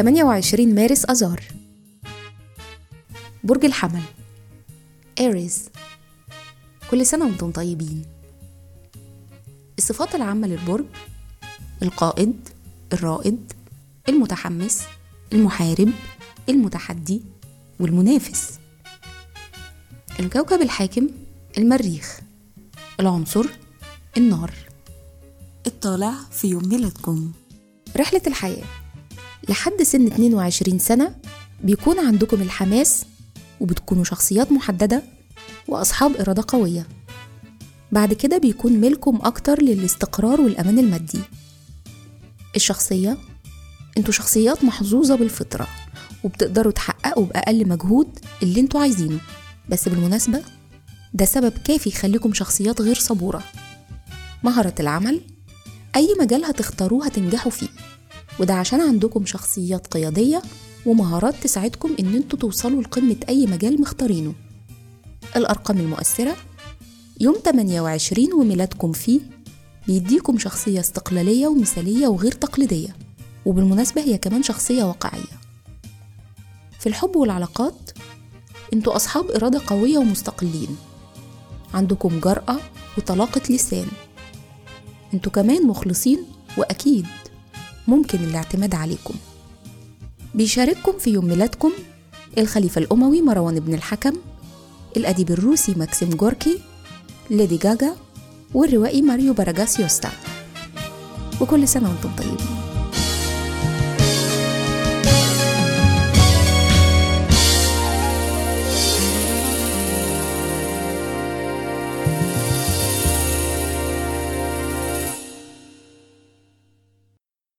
28 مارس أذار برج الحمل. إيريز كل سنة وأنتم طيبين. الصفات العامة للبرج القائد الرائد المتحمس المحارب المتحدي والمنافس. الكوكب الحاكم المريخ. العنصر النار. الطالع في يوم ميلادكم. رحلة الحياة لحد سن 22 سنة بيكون عندكم الحماس وبتكونوا شخصيات محددة وأصحاب إرادة قوية. بعد كده بيكون ملكم أكتر للاستقرار والأمان المادي. الشخصية أنتوا شخصيات محظوظة بالفطرة وبتقدروا تحققوا بأقل مجهود اللي أنتوا عايزينه. بس بالمناسبة ده سبب كافي يخليكم شخصيات غير صبورة. مهارة العمل أي مجال هتختاروه هتنجحوا فيه. وده عشان عندكم شخصيات قيادية ومهارات تساعدكم إن أنتوا توصلوا لقمة أي مجال مختارينه. الأرقام المؤثرة يوم 28 وميلادكم فيه بيديكم شخصية استقلالية ومثالية وغير تقليدية وبالمناسبة هي كمان شخصية واقعية. في الحب والعلاقات أنتوا أصحاب إرادة قوية ومستقلين. عندكم جرأة وطلاقة لسان. أنتوا كمان مخلصين وأكيد ممكن الاعتماد عليكم. بيشارككم في يوم ميلادكم الخليفة الأموي مروان بن الحكم الأديب الروسي ماكسيم جوركي ليدي جاجا والروائي ماريو بارجاس يوسا. وكل سنة وأنتم طيبين.